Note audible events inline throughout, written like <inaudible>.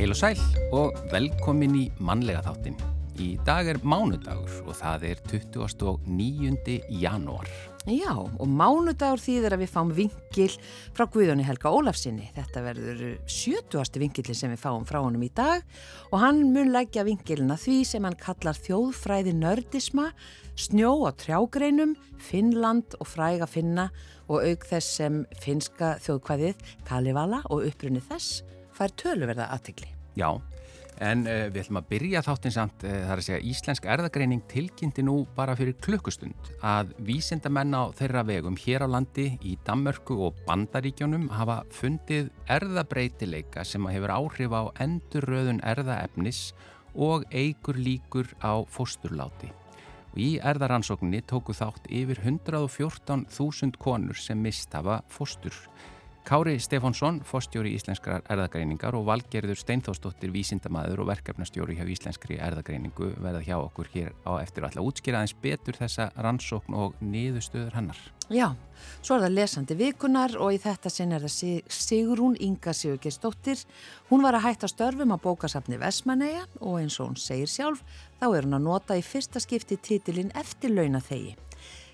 Heil og sæl og velkomin í mannlega þáttin. Í dag er mánudagur og það er 29. janúar. Já, og mánudagur þýðir að við fáum vingil frá Guðjóni Helga Ólafsinni. Þetta verður 70. vingilin sem við fáum frá honum í dag og hann mun leggja vingilina því sem hann kallar þjóðfræði nördisma, snjó á trjágreinum, Finnland og fræga finna og auk þess sem finska þjóðkvæðið Kalivala og upprunni þess fær töluverða aðtegli. Já, en uh, við ætlum að byrja þáttin samt, uh, það er að segja Íslensk erðagreining tilkynnti nú bara fyrir klukkustund að vísindamenn á þeirra vegum hér á landi í Dammörku og Bandaríkjónum hafa fundið erðabreitileika sem hefur áhrif á endurröðun erðaefnis og eigur líkur á fósturláti. Og í erðaransókninni tóku þátt yfir 114.000 konur sem mist hafa fóstur. Kári Stefánsson, fórstjóri Íslenskrar erðagreiningar og Valgerður Steinþósdóttir vísindamæður og verkefnastjóri hjá Íslenskri erðagreiningu verða hjá okkur hér á eftir alltaf útskýraðins betur þessa rannsókn og niðurstöður hennar. Já, svo er það lesandi vikunar og í þetta sinn er það Sigrún Inga Sigurgeistóttir. Hún var að hætta störfum á bókasafni Vesmanæja og eins og hún segir sjálf, þá er hún að nota í fyrsta skipti titilinn eftir launathegi.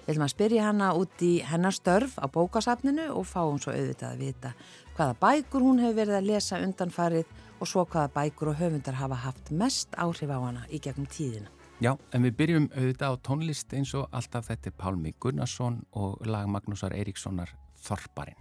Við ætlum að spyrja hana út í hennar störf á bókasafninu og fáum svo auðvitað að vita hvaða bækur hún hefur verið að lesa undanfarið og svo hvaða bækur og höfundar hafa haft mest áhrif á hana í gegnum tíðina. Já, en við byrjum auðvitað á tónlist eins og alltaf þetta er Pálmi Gunnarsson og lag Magnúsar Eiríkssonar Þorparinn.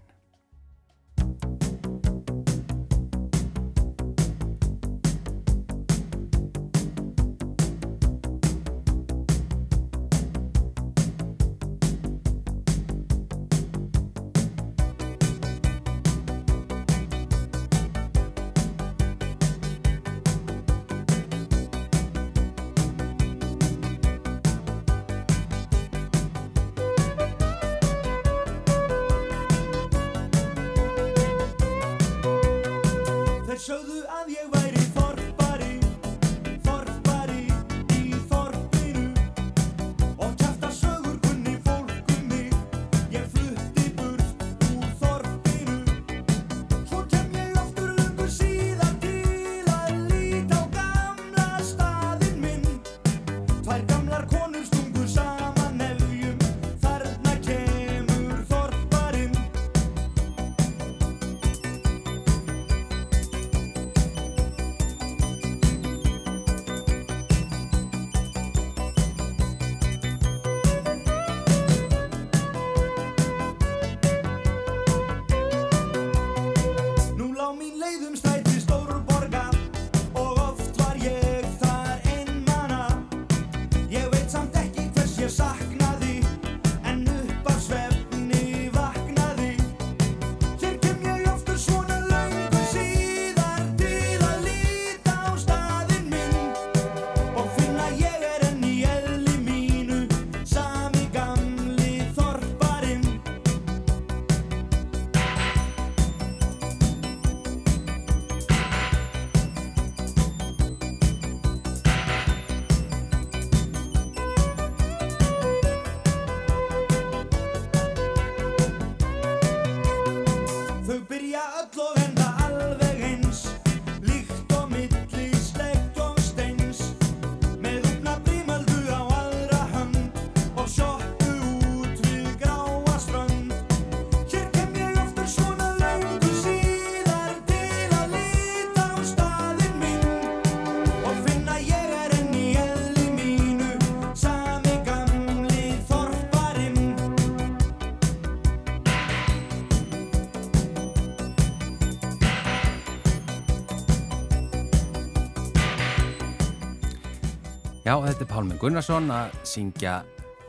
Já, þetta er Pálminn Gunnarsson að syngja,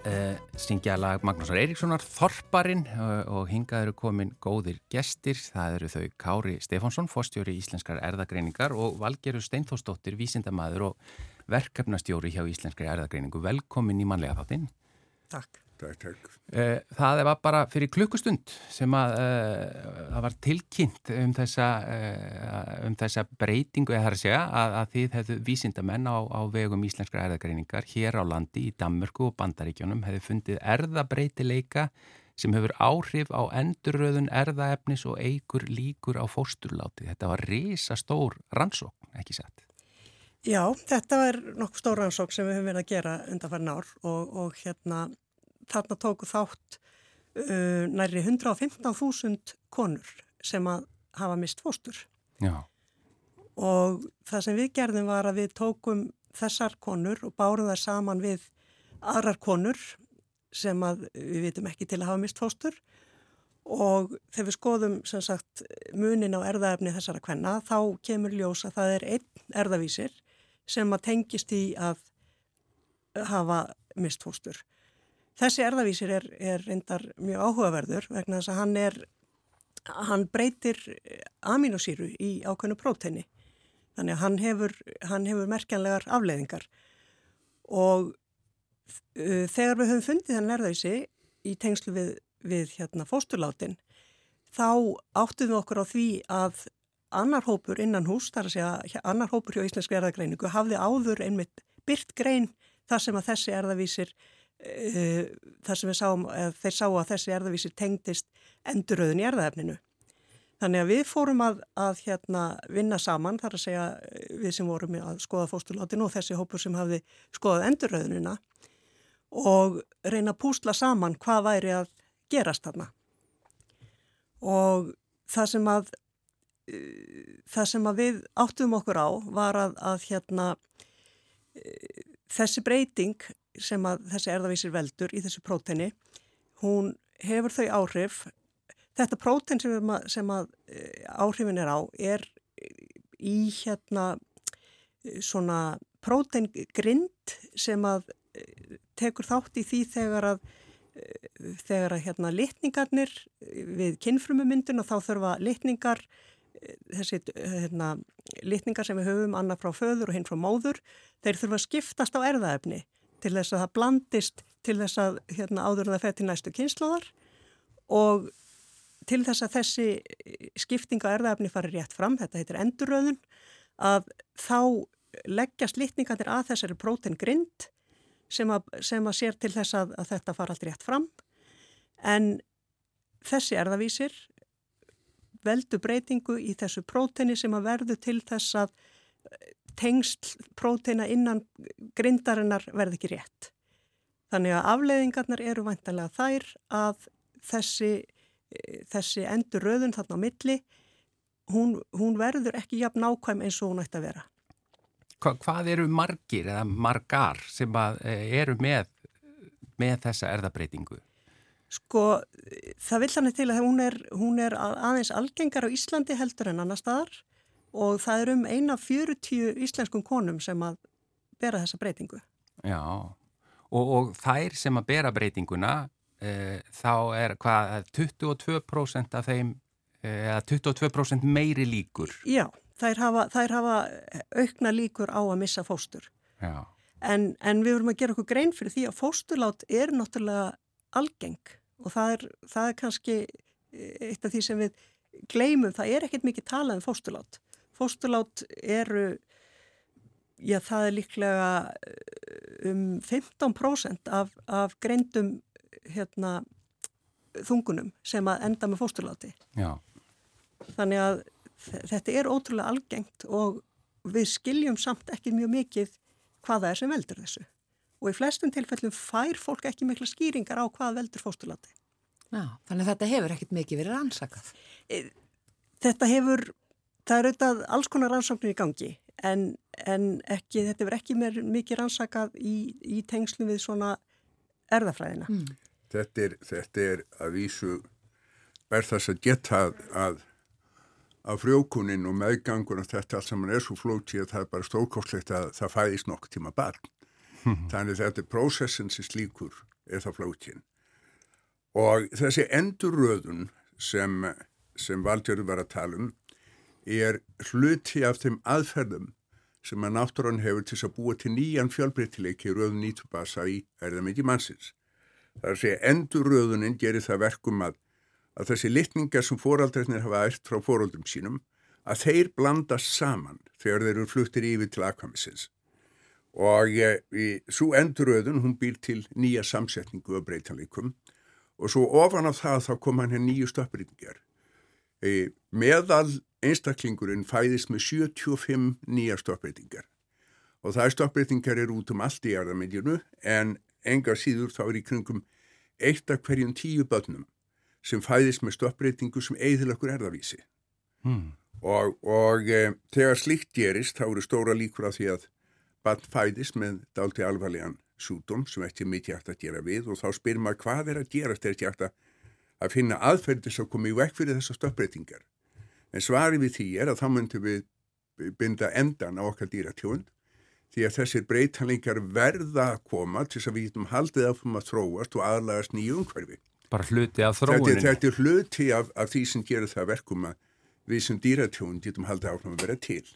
uh, syngja lag Magnúsar Eiríkssonar, Þorparinn uh, og hingað eru komin góðir gestir. Það eru þau Kári Stefánsson, fórstjóri Íslenskar erðagreiningar og Valgeru Steinþósdóttir, vísindamæður og verkefnastjóri hjá Íslenskar erðagreiningu. Velkomin í manlega þáttinn. Takk. Takk, takk. Það var bara fyrir klukkustund sem að það var tilkynnt um þessa, um þessa breytingu eða það er að segja að, að þið hefðu vísindamenn á, á vegum íslenskra erðagreiningar hér á landi í Danmörku og Bandaríkjónum hefðu fundið erðabreitileika sem hefur áhrif á endurröðun erðaefnis og eigur líkur á fósturláti. Þetta var risa stór rannsókn, ekki satt? Já, þetta er nokkuð stóra ansók sem við höfum verið að gera undan farin ár og, og hérna þarna tóku þátt uh, næri 115.000 konur sem að hafa mist fóstur. Já. Og það sem við gerðum var að við tókum þessar konur og bárum það saman við aðrar konur sem að við vitum ekki til að hafa mist fóstur og þegar við skoðum sagt munin á erðaefni þessara kvenna þá kemur ljós að það er einn erðavísir sem að tengist í að hafa mist fóstur. Þessi erðavísir er, er reyndar mjög áhugaverður vegna þess að hann er, hann breytir aminosýru í ákveðnu próteini. Þannig að hann hefur, hann hefur merkjanlegar afleiðingar og uh, þegar við höfum fundið þann erðavísi í tengslu við við hérna fósturlátin þá áttum við okkur á því að annar hópur innan hús, þar að segja annar hópur hjá Íslensk erðagreiningu hafði áður einmitt byrt grein þar sem að þessi erðavísir uh, þar sem sáum, þeir sá að þessi erðavísir tengdist enduröðun í erðaefninu. Þannig að við fórum að, að hérna, vinna saman, þar að segja við sem vorum að skoða fósturlátin og þessi hópur sem hafði skoðað enduröðunina og reyna að púsla saman hvað væri að gerast þarna og það sem að uh, það sem að við áttum okkur á var að, að hérna þessi breyting sem að þessi erðavísir veldur í þessu próteni hún hefur þau áhrif. Þetta próten sem, að, sem að uh, áhrifin er á er í hérna svona prótengrind sem að tekur þátt í því þegar að þegar að hérna litningarnir við kinnfrumumyndun og þá þurfa litningar þessi hérna, litningar sem við höfum annað frá föður og hinn frá móður þeir þurfa að skiptast á erðaefni til þess að það blandist til þess að hérna, áður það fer til næstu kynnslóðar og til þess að þessi skiptinga erðaefni fari rétt fram, þetta heitir endurröðun að þá leggjast litningarnir að þessari prótengrind sem sem að sér til þess að, að þetta fara allt rétt fram. En þessi erðavísir veldu breytingu í þessu próteni sem að verðu til þess að eh, tengst próteina innan grindarinnar verði ekki rétt. Þannig að afleiðingarnar eru vantanlega þær að þessi, eh, þessi endur röðun þarna á milli, hún, hún verður ekki jafn nákvæm eins og hún ætti að vera. Hva, hvað eru margir eða margar sem eh, eru með, með þessa erðabreitingu? Sko, það vil þannig til að hún er, hún er aðeins algengar á Íslandi heldur en annar staðar og það er um eina 40 íslenskum konum sem að bera þessa breytingu. Já, og, og þær sem að bera breytinguna, e, þá er hvað 22% af þeim, eða e, 22% meiri líkur? Já þær hafa, þær hafa aukna líkur á að missa fóstur. En, en við vorum að gera okkur grein fyrir því að fósturlát er náttúrulega algeng og það er, það er kannski eitt af því sem við gleymum, það er ekkert mikið talað um fósturlát. Fósturlát eru, já það er líklega eh, um 15% af, af greindum hérna, þungunum sem að enda með fósturláti. Já. Þannig að þetta er ótrúlega algengt og við skiljum samt ekki mjög mikið hvaða er sem veldur þessu. Og í flestum tilfellum fær fólk ekki mikla skýringar á hvað veldur fóstulati. Já, þannig að þetta hefur ekkit mikið verið rannsakað. E, þetta hefur, það er auðvitað alls konar rannsóknir í gangi en, en ekki, þetta hefur ekki mikið rannsakað í, í tengslu við svona erðafræðina. Mm. Þetta, er, þetta er að vísu verð þess að geta að af frjókunin og meðgangur og þetta allt saman er svo flótið að það er bara stórkostlegt að það fæðist nokk tíma barn. Þannig þetta er prósessin sem slíkur er það flótið. Og þessi endurröðun sem, sem Valdjörður var að tala um er hluti af þeim aðferðum sem að náttúrann hefur til að búa til nýjan fjölbreytileiki röðun nýtubasa í erðamiki mannsins. Það er að segja endurröðunin gerir það verkum að að þessi litningar sem fóraldreitnir hafa ært frá fóraldum sínum að þeir blandast saman þegar þeir eru fluttir yfir til akvamisins og ég, í svo enduröðun hún býr til nýja samsetningu af breytanleikum. Og svo ofan af það þá kom hann hér nýju stöpbreytingar e, meðal einstaklingurinn fæðist með 75 nýja stoppbreytingar og það er stoppbreytingar er út um allt í jarðamindjunu en enga síður þá er í kringum eitt af hverjum tíu börnum sem fæðist með stoppbreytingu sem eigðil okkur erðavísi. Hmm. og, og e, þegar slikt gerist þá eru stóra líkur af því að barn fæðist með dalti alvarlegan sjúdum sem ekki mikið hægt að gera við og þá spyrir maður hvað er að gera þegar ekki hægt að finna aðferðis að koma í vekk fyrir þessar stoppbreytingar En svari við því er að þá myndum við binda endan á okkar dýratjónd því að þessir breytanleikar verða að koma til þess að við getum haldið áfram að þróast og aðlagast nýju umhverfi. Bara hluti af þróunin. Þetta, þetta er hluti af, af því sem gerur það verkum að við sem dýratjónd getum haldið áfram að vera til.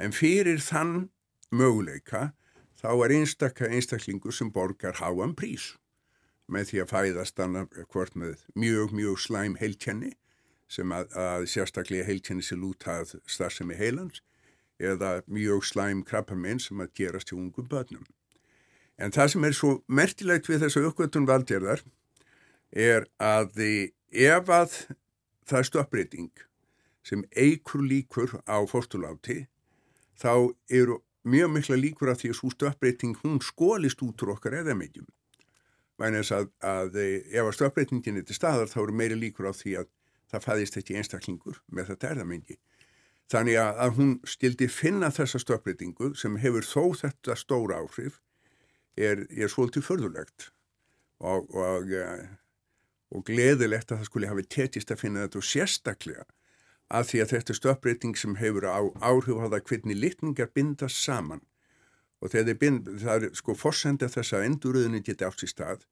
En fyrir þann möguleika þá er einstakka einstaklingur sem borgar háan prís með því að fæðast annað hvort með mjög, mjög slæm heilkenni sem að, að sérstaklega heilkynni sér lútað starfsemi heilans eða mjög slæm krabbaminn sem að gerast hjá ungum börnum. En það sem er svo mertilegt við þessu uppgötun valdjörðar er að ef að það er stoppbreyting sem eigur líkur á fórstuláti þá eru mjög mikla líkur að því að svo stoppbreyting hún skólist út úr okkar eða meðjum. Væna þess að, að ef að stoppbreytingin er til staðar þá eru meiri líkur á því að það fæðist ekki einstaklingur með þetta erðamengi. Þannig að hún stildi finna þessa stöpbreytingu sem hefur þó þetta stóra áhrif er, er svolítið förðulegt og, og, eh, og gleðilegt að það skulle hafi tetist að finna þetta og sérstaklega að því að þetta er stöpbreyting sem hefur á áhrif á það hvernig litningar bindast saman og þegar það er sko forsenda þess að enduröðinu geti átt í stað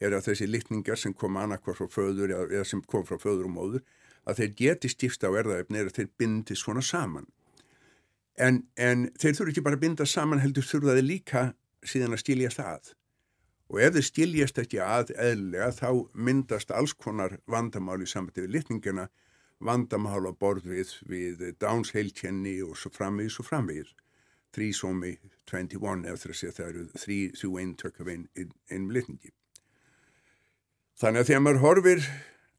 er að þessi litningar sem kom annarkvar frá föður eða sem kom frá föður og móður að þeir geti stifta á erðaefni er að þeir bindi svona saman. En, en þeir þurfu ekki bara að binda saman heldur þurfa þeir líka síðan að stíljast að. Og ef þeir stíljast ekki að eðlega þá myndast alls konar vandamál í samvætti við litningina, vandamál á borð við, Downs heilkenni og svo framvið, svo framvið. Þrísómi 21 eftir að segja það eru þrjú eintök af einn litningi. Þannig að þegar maður horfir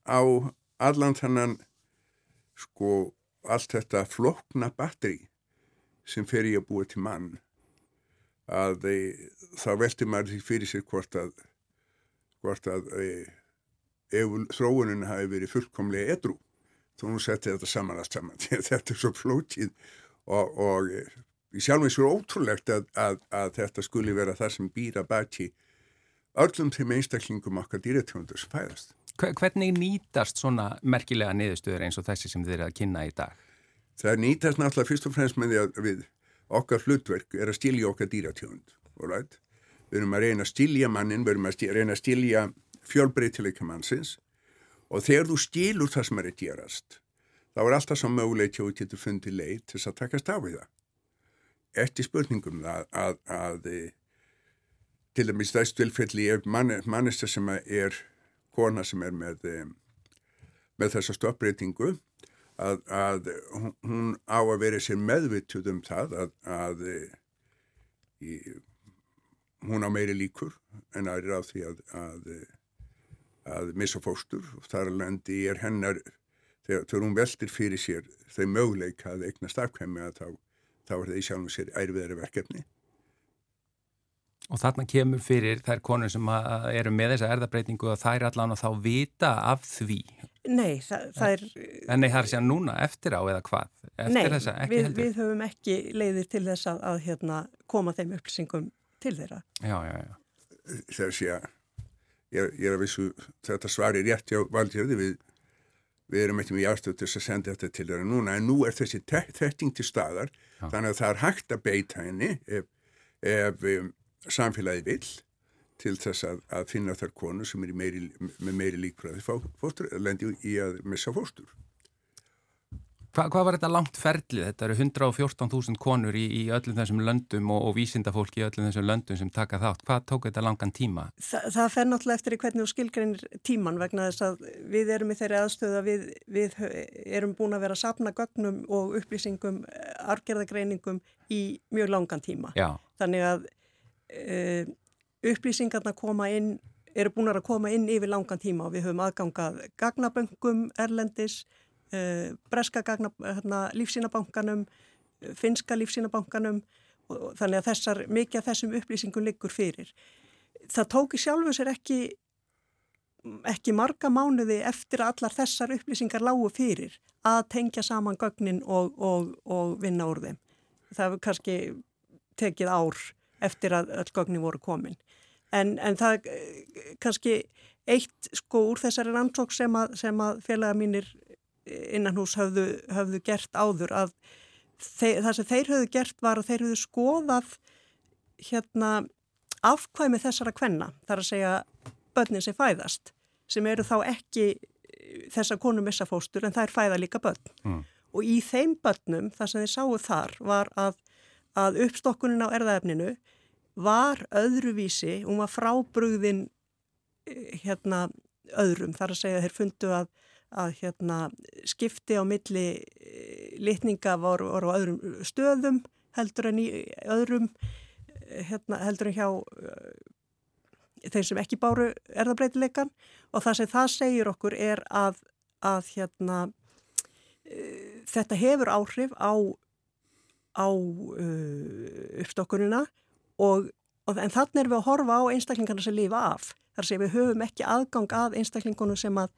á allan þannan sko allt þetta flokna batteri sem fer í að búa til mann að e, þá velti maður því fyrir sér hvort að hvort að e, ef þróunin hafi verið fullkomlega edru þá hún setti þetta saman allt saman <laughs> þetta er svo flótið og, og e, sjálf eins og ótrúlegt að, að, að þetta skuli vera það sem býra baki öllum þeim einstaklingum okkar dýratöfundur sem fæðast. Hvernig nýtast svona merkilega niðurstöður eins og þessi sem þið eru að kynna í dag? Það nýtast náttúrulega fyrst og fremst með því að við okkar hlutverk er að stilja okkar dýratöfund. Right? Við erum að reyna að stilja mannin, við erum að reyna að stilja fjölbreytileika mannsins og þegar þú stilur það sem er að gerast, þá er alltaf svo mögulegt hjá að getur fundið leið til að takast á við það. Eftir spurningum það að, að, að til dæmis þess tilfelli er mannesta sem er kona sem er með, með þessa stoppbreytingu að, að hún á að vera sér meðvituð um það að, að í, hún á meiri líkur en aðrir á því að, að missa fóstur. Og þar alveg er hennar þegar, þegar hún veldir fyrir sér þau möguleika að eigna starfkvæmi að þá, þá er það í sjálfum sér ærfiðari verkefni Og þarna kemur fyrir þær konur sem eru með þessa erðabreitingu og þær allan og þá vita af því. Nei, það, það er... En nei, það er sér núna eftir á eða hvað? Eftir nei, þessa, við, við höfum ekki leiðir til þess að, að hérna, koma þeim upplýsingum til þeirra. Já, já, já. Það sé að ég, ég er að vissu þetta svari rétt hjá valdjörði við, við erum eitthvað í ástöðu til að senda þetta til þeirra núna en nú er þessi þetting til staðar já. þannig að það er hægt að beita henni ef, ef um, samfélagi vill til þess að, að finna þar konu sem er meiri, með meiri líkbræði fóstur, lendi í að missa fóstur. Hva, hvað var þetta langt ferlið? Þetta eru 114.000 konur í, í öllum þessum löndum og, og vísindafólki í öllum þessum löndum sem taka þátt. Hvað tók þetta langan tíma? Þa, það fer náttúrulega eftir í hvernig þú skilgreinir tíman vegna þess að við erum í þeirri aðstöðu að við, við erum búin að vera að sapna gögnum og upplýsingum, argerðagreiningum í mjög langan tíma. Já. Þannig að uh, upplýsingarna koma inn, eru búin að koma inn yfir langan tíma og við höfum aðgangað gagnaböngum erlendis, uh, breska gagna, hérna, lífsínabankanum, finska lífsínabankanum og þannig að þessar, mikið af þessum upplýsingum liggur fyrir. Það tóki sjálfu sér ekki, ekki marga mánuði eftir að allar þessar upplýsingar lágu fyrir að tengja saman gögnin og, og, og vinna úr þeim. Það hefur kannski tekið ár eftir að öll gögnin voru komin. En, en það kannski eitt sko úr þessari rannsók sem að, að félaga mínir innan hús höfðu, höfðu gert áður að þeir, það sem þeir höfðu gert var að þeir höfðu skoðað hérna afkvæmi þessara kvenna, þar að segja börnin sem fæðast, sem eru þá ekki þessa konu missafóstur en það er fæða líka börn. Mm. Og í þeim börnum, það sem þeir sáu þar, var að, að uppstokkunin á erðaefninu var öðruvísi, hún var frábrugðin eh, hérna öðrum, þar að segja að þeir fundu að að hérna, skipti á milli eh, litninga voru, voru á öðrum stöðum heldur en í öðrum eh, hérna, heldur en hjá þeir sem ekki báru erðabreitileikan og það sem það segir okkur er að, að hérna, þetta hefur áhrif á, á uh, uppstokkunina og, og en þannig er við að horfa á einstaklingarna sem lifa af. Þar sem við höfum ekki aðgang að einstaklingunum sem að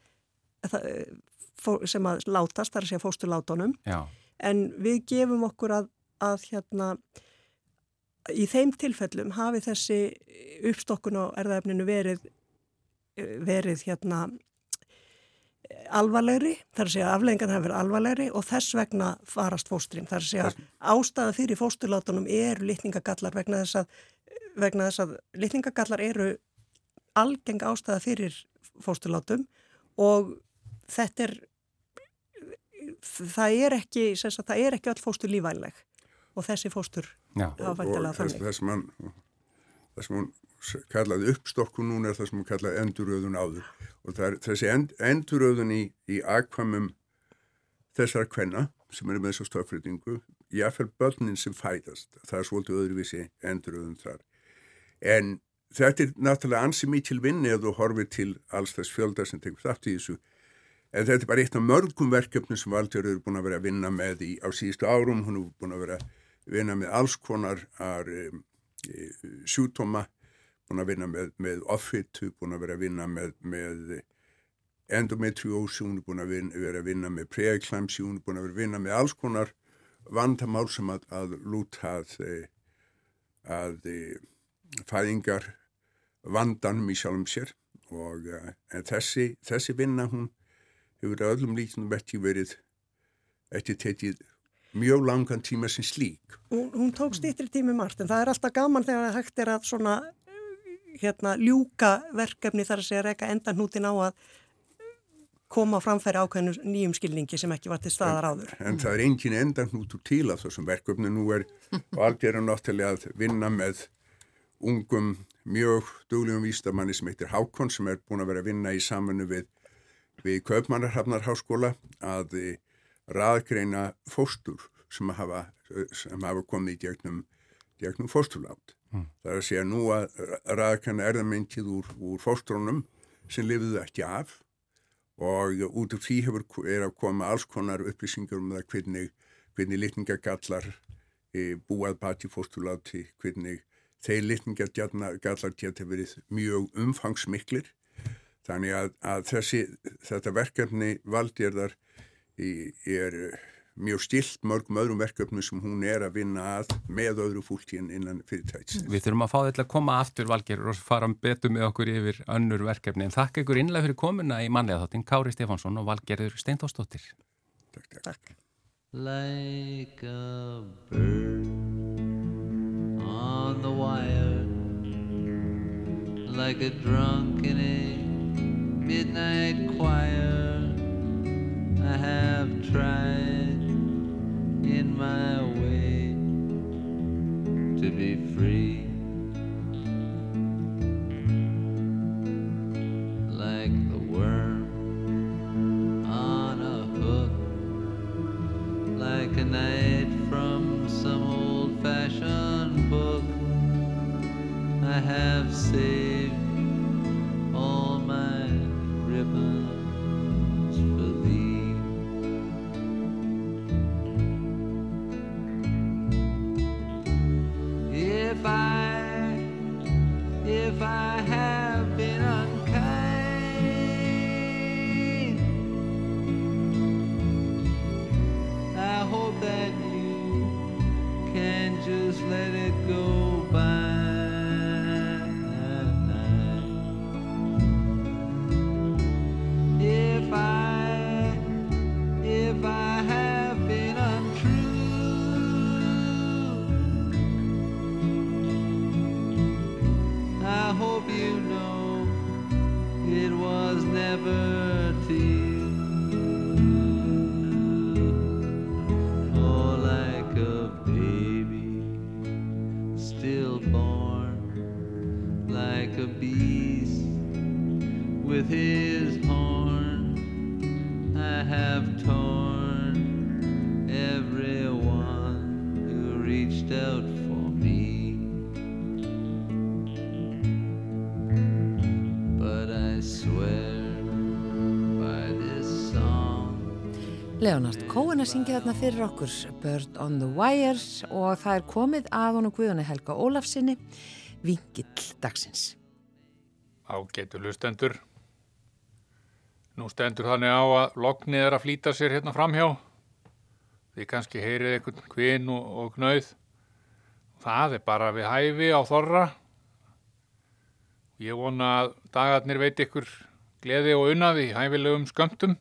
sem að látast, þar að segja fósturlátunum. En við gefum okkur að, að hérna í þeim tilfellum hafi þessi uppstokkun á erðaefninu verið verið hérna alvarlegri, þar að segja afleggingan hafi verið alvarlegri og þess vegna farast fóstrin, þar að segja þess... ástæða fyrir fósturlátunum eru litningagallar vegna þess að, vegna þess að litningagallar eru algeng ástæða fyrir fósturlátum og þetta er það er ekki sagt, það er ekki all fóstur lífænleg og þessi fóstur hafa fættilega þannig. þess mann þess mann kallaði uppstokku núna er það sem hann kallaði enduröðun áður. Og er, þessi end, enduröðun í, í akvamum þessar kvenna sem eru með þessu stofriðingu jáfnveil börnin sem fætast það er svolítið öðruvísi enduröðun þar. En þetta er náttúrulega ansi mikil vinni að þú horfið til alls þess fjölda sem tegur þátt í þessu. En þetta er bara eitt af mörgum verkefnum sem Valdur eru búin að vera að vinna með í, á síðustu árum. Hún er búin að vera að vinna með alls konar um, sjútoma, búin að vinna með, með offitu, búin að vera að vinna með, með endometriósi, hún er búin að vinna, vera að vinna með preeklamsi, hún er búin að vera að vinna með alls konar vandamál sem að, að lúta að, að fæðingar vandanum í sjálfum sér og þessi, þessi vinna hún hefur öllum líknum ekki verið ekki tekið mjög langan tíma sem slík. Hún, hún tók stýttri tími margt en það er alltaf gaman þegar það hægt er að svona hérna ljúka verkefni þar að segja reyka endan hútin á að koma framfæri ákveðinu nýjum skilningi sem ekki var til staðar áður. En, en það er engin endan hútur til af þessum verkefni. Nú er <laughs> að náttúrulega að vinna með ungum, mjög duglegum výstamanni sem heitir Hákon sem er búin að vera að vinna í samfunnu við við Kaupmannarhafnarháskóla að raðgreina fóstur sem hafa, sem hafa komið í gegnum, gegnum fósturlátt. Mm. Það er að segja nú að raðgreina erðamengið úr, úr fóstrunum sem lifiðu ekki af og út af því hefur, er að koma alls konar upplýsingar um það hvernig, hvernig litningagallar e, búað bati fósturlátti, hvernig þeir litningagallar geta verið mjög umfangsmiklir Þannig að, að þessi, þetta verkefni valdjörðar er mjög stilt mörgum öðrum verkefni sem hún er að vinna að með öðru fólktíðin innan fyrirtæts. Við þurfum að fá þetta að koma aftur valgerur og fara betur með okkur yfir önnur verkefni en þakka ykkur innlega fyrir komuna í manlega þáttin Kári Stefánsson og valgerður Steintósdóttir. Takk, takk. takk. Like a bird on the wire Like a drunken midnight choir Leonard Cohen að syngja þarna fyrir okkur Bird on the Wire og það er komið að honum Guðunni Helga Ólafsinni vingill dagsins. Ágætu hlustendur. Nú stendur þannig á að lognið er að flýta sér hérna framhjá. Þið kannski heyrið einhvern kvinn og, og knauð. Það er bara við hæfi á þorra. Ég vona að dagarnir veit ykkur gleði og unnaði hæfilegum skömmtum.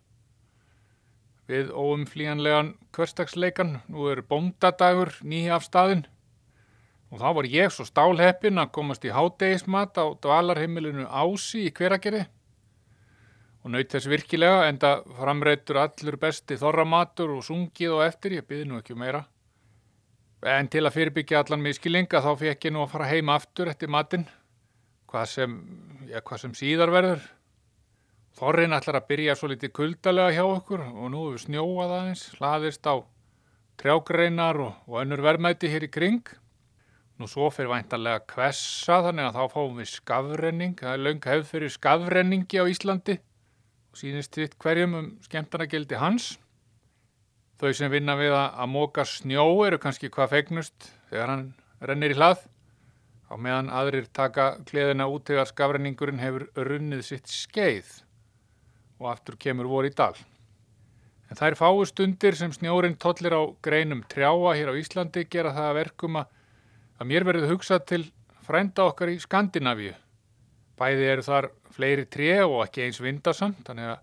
Við óumflíjanlegan hverstagsleikan, nú er bóndadagur nýja af staðin. Og þá var ég svo stálheppin að komast í hádegismat á dvalarheimilinu Ási í hveragerði og naut þess virkilega enda framreitur allur besti þorramatur og sungið og eftir, ég byrði nú ekki meira. En til að fyrirbyggja allan miskilinga þá fekk ég nú að fara heima aftur eftir matinn, hvað sem, ja, hvað sem síðar verður. Þorrin ætlar að byrja svo litið kuldalega hjá okkur og nú hefur snjóað aðeins, hlaðist á trjágreinar og, og önnur verðmæti hér í kring. Nú svo fyrir væntanlega kvessa þannig að þá fáum við skafrenning, það er löng hefð fyrir skafrenningi á Íslandi og sínist þitt hverjum um skemmtarnagildi hans. Þau sem vinna við að, að móka snjó eru kannski hvað fegnust þegar hann rennir í hlað. Á meðan aðrir taka kleðina út þegar skafrenningurinn hefur runnið sitt skeið og aftur kemur vor í dal. En þær fáu stundir sem snjórin tollir á greinum trjáa hér á Íslandi gera það að verkum að, mér verður hugsað til frænda okkar í Skandinavíu. Bæði eru þar fleiri tré og ekki eins vindasamt, þannig að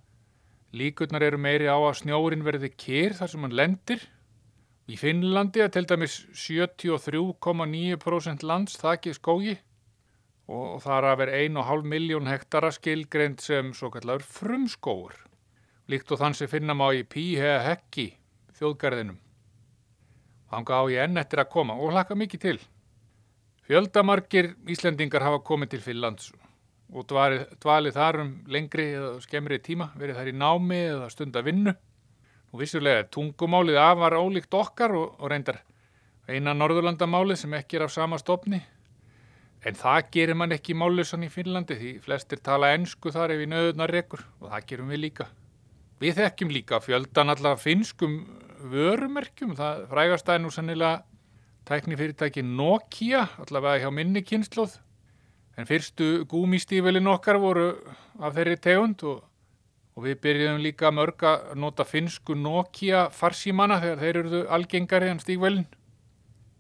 líkurnar eru meiri á að snjórin verði kyr þar sem hann lendir. Í Finnlandi er til dæmis 73,9% lands þakið skógi og þar að vera 1,5 miljón hektara skilgreind sem svo kallar frumskóur, líkt og þann sem finna má í Píhea Hekki, þjóðgarðinum. Þanga á ég enn eftir að koma og hlaka mikið til. Fjöldamarkir Íslendingar hafa komið til Finnlands og dvalið, dvalið þar um lengri eða skemmri tíma, verið þar í námi eða stunda vinnu. Og vissulega er tungumálið afar ólíkt okkar og, og reyndar eina norðurlandamálið sem ekki er af sama stopni. En það gerir mann ekki málusan í Finnlandi því flestir tala ennsku þar ef í nöðunar rekur og það gerum við líka. Við þekkjum líka fjöldan allar finskum vörumerkjum, það frægast að nú sannilega tæknifyrirtæki Nokia, allavega hjá minni kynnslóð En fyrstu gúmistífelin okkar voru af þeirri tegund og, og við byrjuðum líka mörg að nota finsku Nokia farsímana þegar þeir eruðu algengari en stígvelin.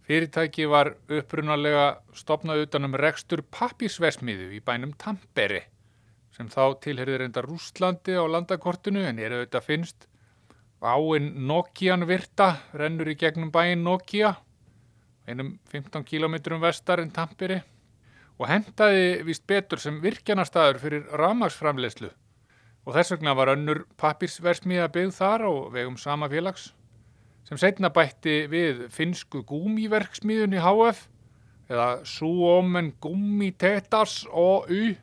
Fyrirtæki var upprunalega stopnað utanum rekstur pappisvesmiðu í bænum Tampere sem þá tilherði reynda Rústlandi á landakortinu en er auðvitað finnst. Áinn Nokian virta rennur í gegnum bæin Nokia einum 15 km vestar en Tampere og hentaði vist betur sem virkjanarstaður fyrir ramagsframlegslu og þess vegna var önnur pappirsversmiða byggð þar á vegum sama félags sem setna bætti við finsku gúmiverksmiðunni HF eða Suomen Gumitetas OU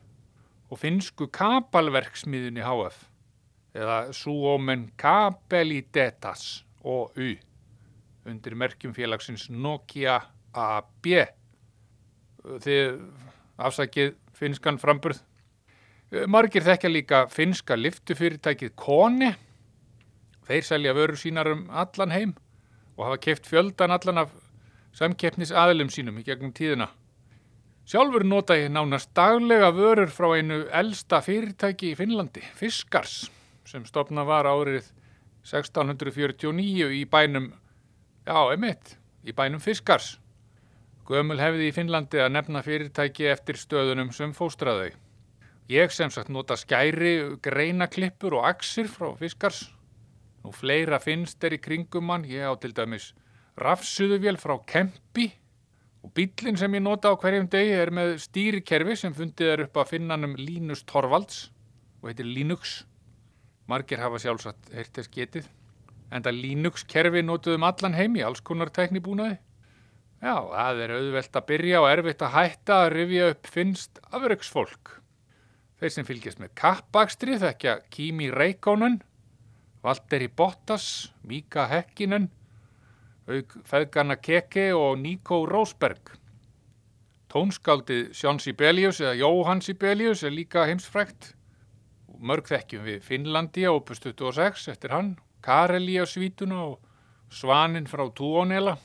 og finsku kapalverksmiðunni HF eða Suomen Kapelitetas OU undir merkjum félagsins Nokia AB þið afsakið finskan framburð. Margir þekkja líka finska liftufyrirtækið Kone. Þeir selja vörur sínar um allan heim og hafa keft fjöldan allan af samkeppnis aðlum sínum í gegnum tíðina. Sjálfur nota ég nánast daglega vörur frá einu elsta fyrirtæki í Finnlandi, Fiskars, sem stopna var árið 1649 í bænum, já, emitt, í bænum Fiskars. Gömul hefði í Finnlandi að nefna fyrirtæki eftir stöðunum sem fóstraðau. Ég sem sagt nota skæri, greinaklippur og axir frá fiskars. Nú fleira finnst er í kringum hann, ég á til dæmis rafsuðuvél frá Kempi og bílinn sem ég nota á hverjum degi er með stýrikerfi sem fundið er upp að finnanum Linus Torvalds og heitir Linux. Margir hafa sjálfsagt heirt þess getið. Enda Linux kerfi notuðum allan heim í alls konar teknibúnaði. Já, það er auðvelt að byrja og erfitt að hætta að rifja upp finnst afraugsfólk. Þeir sem fylgjast með kappakstri þekkja Kimi Reikonen, Valtteri Bottas, Mika Hekkinen, auk feðgarna Keke og Nico Rosberg. Tónskáldið Sjón Sibelius eða Jóhann Sibelius er líka heimsfrækt. Mörg þekkjum við Finnlandi á opus 26 eftir hann, Kareli á svítuna og Svanin frá Túónela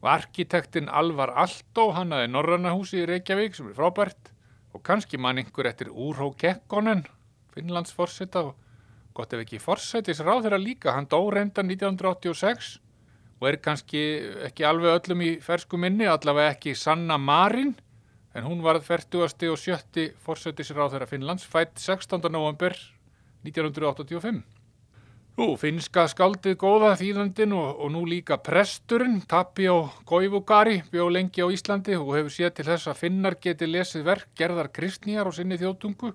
og arkitektinn Alvar Altó, hann aðeins Norrannahúsi í Reykjavík sem er frábært og kannski mann einhver eftir Úrhó Kekkonen, Finnlands forseta og gott ef ekki forsetis ráð þeirra líka, hann dó reynda 1986 og er kannski ekki alveg öllum í fersku minni, allavega ekki Sanna Marin, en hún var 40. og 70. forsetis ráð þeirra Finnlands, fætt 16. november 1985. Nú, finnska skaldið góða þýðandin og, og nú líka presturinn, Tapio Koivugari, bjó lengi á Íslandi og hefur séð til þess að finnar geti lesið verk gerðar kristnýjar á sinni þjóttungu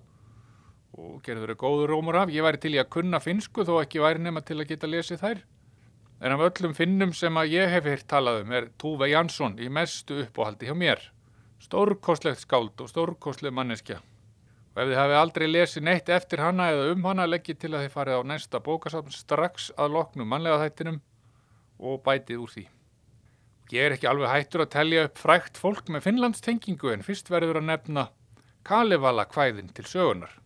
og gerður er góður rómur af. Ég væri til í að kunna finsku þó ekki væri nema til að geta lesið þær. En af öllum finnum sem að ég hef hirt talað um er Túve Jansson í mestu uppáhaldi hjá mér. Stórkostlegt skáld og stórkostleg manneskja. Og ef þið hafi aldrei lesið neitt eftir hana eða um hana leggið til að þið farið á næsta bókasafn strax að loknum mannlega þættinum og bætið úr því. Ég er ekki alveg hættur að telja upp frækt fólk með Finnlandstengingu en fyrst verður að nefna Kalevala kvæðin til sögunar.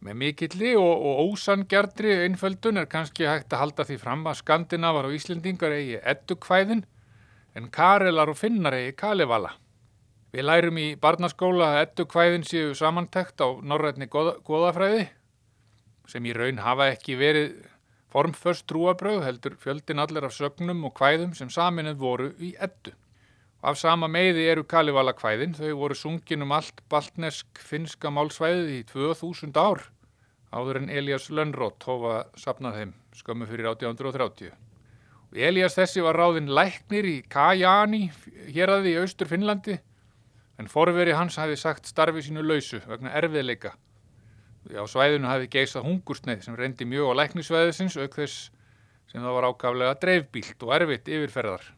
Með mikilli og, og ósangjartri einföldun er kannski hægt að halda því fram að Skandinavar og Íslendingar eigi eddu kvæðin en Karelar og Finnar eigi Kalevala. Við lærum í barnaskóla að ettu kvæðin séu samantækt á norrætni goðafræði sem í raun hafa ekki verið formföst trúabröð heldur fjöldin allir af sögnum og kvæðum sem saminuð voru í ettu. Af sama meiði eru Kalivala kvæðin, þau voru sungin um allt baltnesk finska málsvæðið í 2000 ár áður en Elias Lönnrótt hófa sapnað þeim skömmu fyrir 1830. Og Elias þessi var ráðinn læknir í Kajani, hér aði í austur Finnlandi en forveri hans hafi sagt starfi sínu lausu vegna erfiðleika. Á svæðinu hafi geisað hungursneið sem reyndi mjög á læknisvæðisins auk þess sem það var ákaflega dreifbílt og erfitt yfirferðar.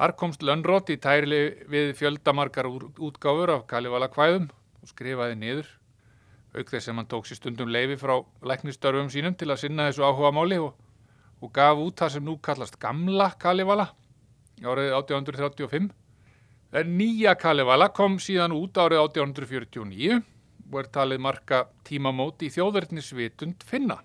Þar komst Lönnrótt í tæri við fjöldamarkar útgáfur af Kalivala kvæðum og skrifaði niður auk þess sem hann tók sér stundum leifi frá læknistörfum sínum til að sinna þessu áhuga máli og, og gaf út það sem nú kallast Gamla Kalivala árið 1835 En nýja Kalevala kom síðan út árið 1849 og er talið marka tímamót í þjóðverðnisvitund finna.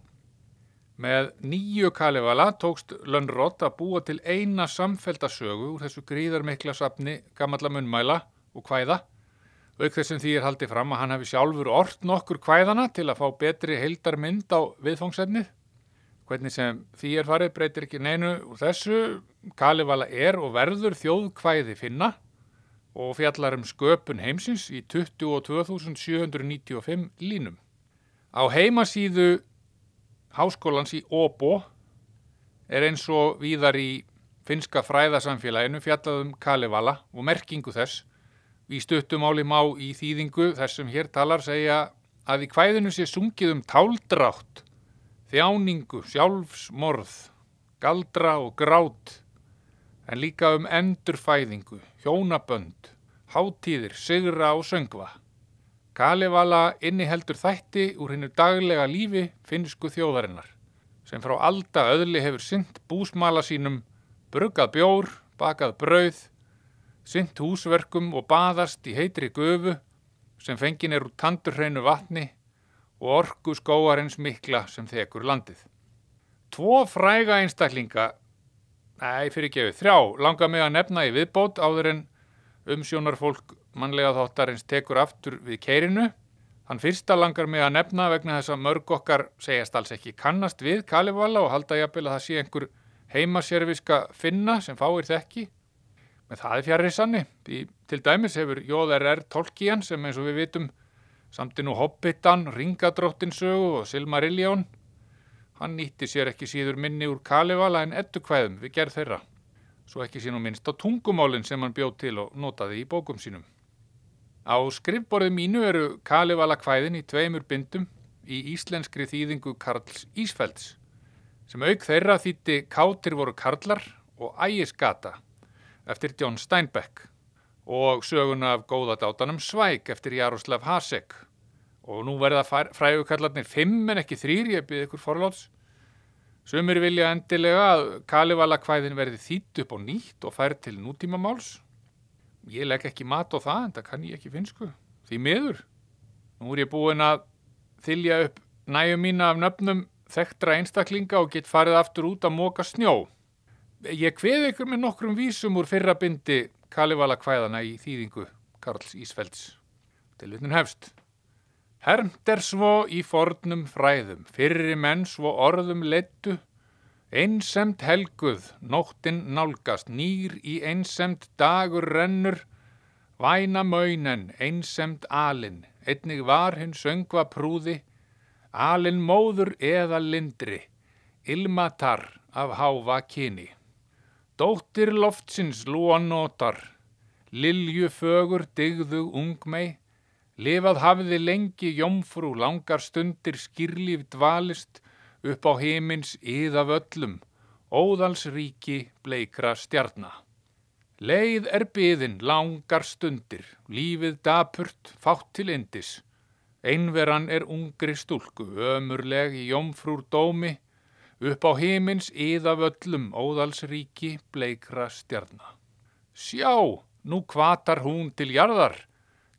Með nýju Kalevala tókst Lönnrott að búa til eina samfeltasögu úr þessu gríðarmikla sapni gamalla munnmæla og hvæða auk þessum því er haldið fram að hann hefði sjálfur orrt nokkur hvæðana til að fá betri heildarmynd á viðfangsefnið. Hvernig sem því er farið breytir ekki neinu úr þessu. Kalevala er og verður þjóðkvæði finna og fjallar um sköpun heimsins í 22.795 línum. Á heimasíðu háskólans í Óbo er eins og víðar í finska fræðasamfélaginu fjallaðum Kalevala og merkingu þess. Við stuttum áli má í þýðingu þess sem hér talar segja að í kvæðinu sé sungið um táldrátt, þjáningu, sjálfsmorð, galdra og grát en líka um endurfæðingu, hjónabönd, hátíðir, sigra og söngva. Kalevala inniheldur þætti úr hennu daglega lífi finnsku þjóðarinnar, sem frá alda öðli hefur synt búsmala sínum, bruggað bjór, bakað brauð, synt húsverkum og baðast í heitri gufu, sem fengin er úr tandurhreinu vatni og orgu skóarins mikla sem þekur landið. Tvo fræga einstaklinga Nei, fyrir auðvitað. Þrjá, langa mig að nefna í viðbót áður en umsjónarfólk mannlega þáttarins tekur aftur við keirinu. Hann fyrsta langar mig að nefna vegna þess að mörg okkar segjast alls ekki kannast við Kalivala og halda jafnvel að það sé einhver heimaserviska finna sem fáir þekki. Með það er fjarrir sanni. Því til dæmis hefur Jóðar Tolkien sem eins og við vitum samtinn og Hobbitan, Ringadróttinsögu og Silmarillion Hann nýtti sér ekki síður minni úr Kalevala en ettukvæðum við gerð þeirra, svo ekki sín og minnst á tungumálinn sem hann bjóð til og notaði í bókum sínum. Á skrifborði mínu eru Kalevala kvæðin í tveimur bindum í íslenskri þýðingu Karls Ísfelds, sem auk þeirra þýtti Kátir voru Karlar og Ægisgata eftir John Steinbeck og söguna af góðadátanum Svæk eftir Jaroslav Hasek og nú verða frægukallarnir fimm en ekki þrýr, ég byrði ykkur forláts Sumir vilja endilega að Kalivala kvæðin verði þýtt upp á nýtt og fær til nútímamáls. Ég legg ekki mat á það en það kann ég ekki finsku. Því miður. Nú er ég búin að þylja upp næju mína af nöfnum þekktra einstaklinga og get farið aftur út að móka snjó. Ég kveði ykkur með nokkrum vísum úr fyrra bindi Kalivala kvæðana í þýðingu Karls Ísfelds. Til vitnum hefst. Hermt er svo í fornum fræðum, fyrri menn svo orðum leittu, einsemt helguð, nóttin nálgast, nýr í einsemt dagur rennur, væna maunen, einsemt alin, einnig var hinn söngva prúði, alin móður eða lindri, ilmatar af háfa kyni. Dóttir loftsins lúa notar, lilju fögur digðu ungmei, Lifað hafiði lengi jómfrú langar stundir skýrlíf dvalist upp á heimins yða völlum, óðalsríki bleikra stjarna. Leið er byðin langar stundir, lífið dapurt, fátt til indis. Einveran er ungri stúlku, ömurleg í jómfrúr dómi, upp á heimins yða völlum, óðalsríki bleikra stjarna. Sjá, nú kvatar hún til jarðar,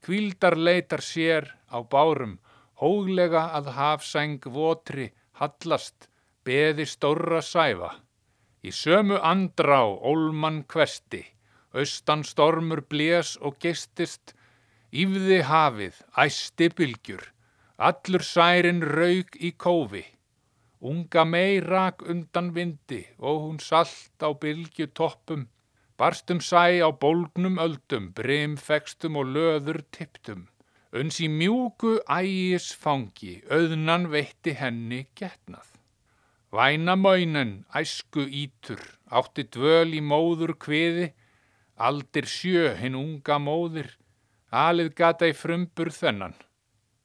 Kvíldar leitar sér á bárum, hóglega að hafsæng votri hallast, beði stórra sæfa. Í sömu andrá ólmann kvesti, austan stormur blés og gestist, yfði hafið, æsti bylgjur, allur særin raug í kófi. Unga mei rak undan vindi og hún salt á bylgju toppum, Barstum sæ á bólgnum öldum, brimfekstum og löður tipptum. Uns í mjúku ægis fangi, auðnan veitti henni getnað. Væna maunen, æsku ítur, átti dvöl í móður kviði, aldir sjö hinn unga móðir, alið gata í frumbur þennan.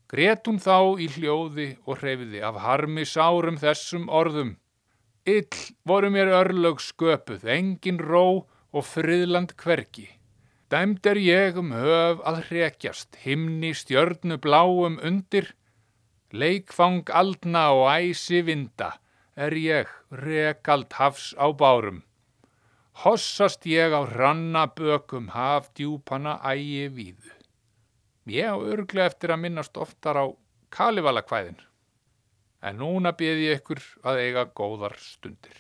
Gret hún þá í hljóði og hreyfiði af harmi sárum þessum orðum. Ill voru mér örlög sköpuð, engin ró, og friðland hvergi. Dæmd er ég um höf að hrekjast, himni stjörnu bláum undir, leikfang aldna og æsi vinda, er ég rekald hafs á bárum. Hossast ég á hranna bökum haf djúpana ægi víðu. Ég á örglega eftir að minnast oftar á Kalivala kvæðin, en núna byrði ég ykkur að eiga góðar stundir.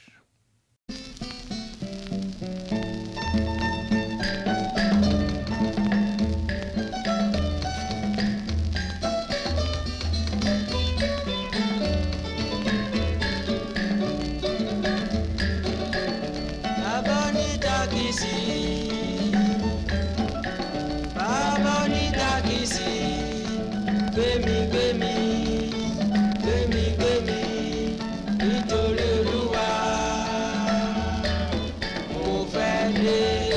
Sunday.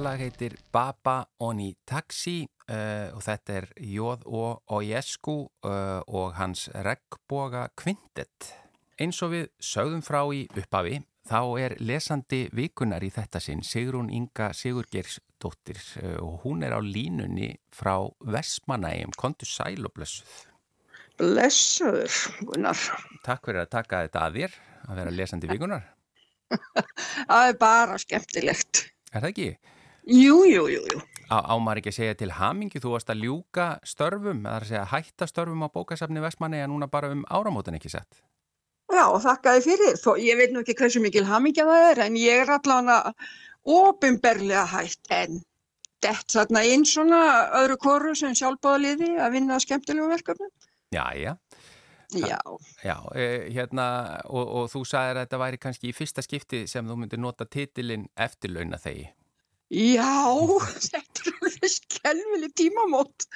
Þetta lag heitir Baba Oni Taxi uh, og þetta er Jóð og Ojesku uh, og hans regnboga kvindet. Eins og við sögðum frá í upphafi þá er lesandi vikunar í þetta sinn Sigrún Inga Sigurgersdóttir uh, og hún er á línunni frá Vesmanægjum, kontu sæl og blessuð. Blessaður, Gunnar. Takk fyrir að taka þetta að þér að vera lesandi vikunar. <laughs> Það er bara skemmtilegt. Er það ekki? Jú, jú, jú, jú. Á, á maður ekki að segja til hamingi, þú varst að ljúka störfum, eða að segja hætta störfum á bókasafni Vestmanni en núna bara um áramótan ekki sett. Já, þakkaði fyrir. Þó, ég veit nú ekki hversu mikil hamingja það er, en ég er allavega ofinberlega hætt en dett þarna inn svona öðru koru sem sjálfbáðaliði að vinna skemmtilegu verkefni. Já, já. Já, Já, eh, hérna, og, og þú sagðir að þetta væri kannski í fyrsta skipti sem þú myndir nota titilinn eftirlauna þegi. Já, <laughs> þetta er alveg skelvileg tímamót.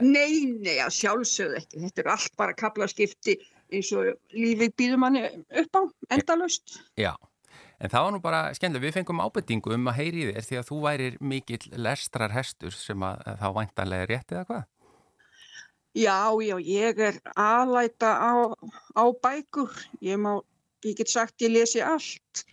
Nei, nei, að sjálfsögðu ekki. Þetta er allt bara kaplaskipti eins og lífið býður manni upp á, endalaust. Já. En það var nú bara skemmtilega, við fengum ábyrtingu um að heyri þér því að þú værir mikill lestrar hestur sem að þá væntanlega er rétt eða hvað? Já, já, ég er aðlæta á, á bækur. Ég má, ég get sagt, ég lesi allt.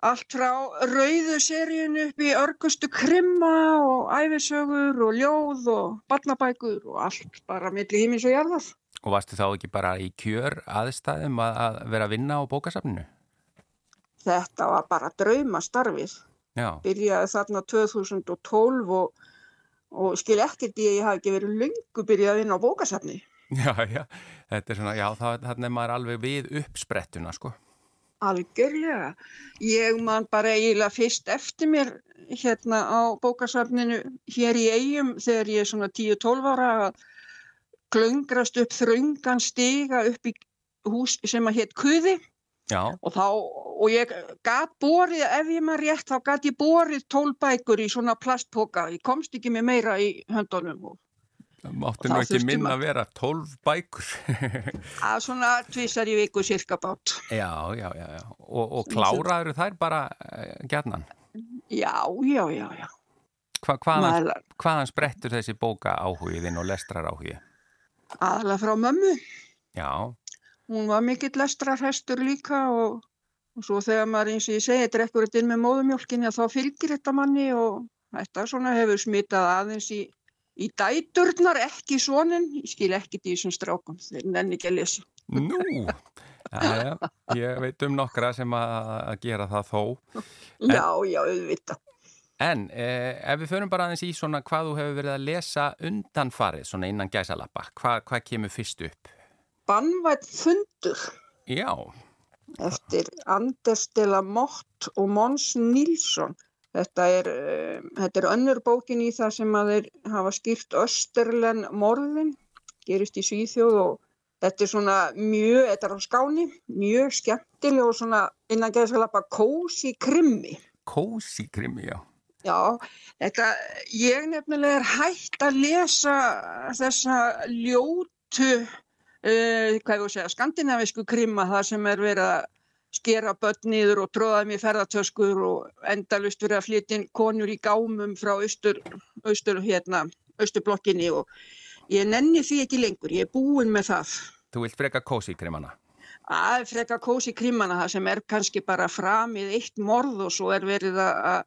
Allt frá rauðu seríun upp í örgustu krimma og æfisögur og ljóð og barnabækur og allt bara milli himins og jarðar. Og varstu þá ekki bara í kjör aðstæðum að, að vera að vinna á bókasafninu? Þetta var bara draumastarfið. Já, Byrjaði þarna 2012 og, og skil ekkert að ég hafi ekki verið löngu byrjað að vinna á bókasafni. <laughs> já, já, þetta er svona, já, þannig er maður alveg við uppsprettuna, sko. Algjörlega. Ég man bara eiginlega fyrst eftir mér hérna á bókasafninu hér í eigum þegar ég er svona 10-12 ára að klöngrast upp þröngan stiga upp í hús sem að hétt Kuði og þá, og ég gat borið, ef ég maður rétt, þá gat ég borið 12 bækur í svona plastpoka. Ég komst ekki með meira í höndunum og máttu nú ekki minna að vera 12 bækur. <laughs> að svona tvisar í viku cirka bát. já, já, já, já. Og, og kláraður þær bara uh, gjarnan. Já, já, já, já. Hva, hvaðan, hvaðan sprettur þessi bóka áhugiðinn og lestrar áhugið? aðalega frá mömmu. Já, Hún var mikill lestrarhestur líka og, og svo þegar maður eins og ég segi drekkur þetta inn með móðumjólkinni þá fylgir þetta manni og þetta svona hefur smitað aðeins í, í dæturnar, ekki svonin, ég skil ekkit í þessum strákum, þeir nenni ekki að lesa. nú, já, já, ég veit um nokkra sem að gera það þó. En- Já, já, auðvitað. En eh, ef við förum bara aðeins í svona hvað þú hefur verið að lesa undanfarið, svona innan gæsalappa, hvað, hvað kemur fyrst upp? Bannvætt fundur Já, eftir Anders de la Motte og Mons Nilsson. Þetta er, uh, þetta er önnur bókin í það sem að þeir hafa skýrt Österlen morðin, gerist í Svíþjóð og þetta er svona mjög, þetta er á skáni, mjög skemmtileg og svona innan geðsalappa kósi krimmi. kósi krimi, já. Já, þetta, ég nefnilega er hægt að lesa þessa ljótu, uh, hvað ég voru að segja, skandinavisku krimma, það sem er verið að skera börn niður og tróða þeim í ferðartöskur og endalust verið að flytja inn konur í gámum frá austur, austur hérna, austurblokkinni og ég nenni því ekki lengur, ég er búin með það. Þú vilt freka kósi krimana? að freka kósi krimmana það sem er kannski bara framið eitt morð og svo er verið að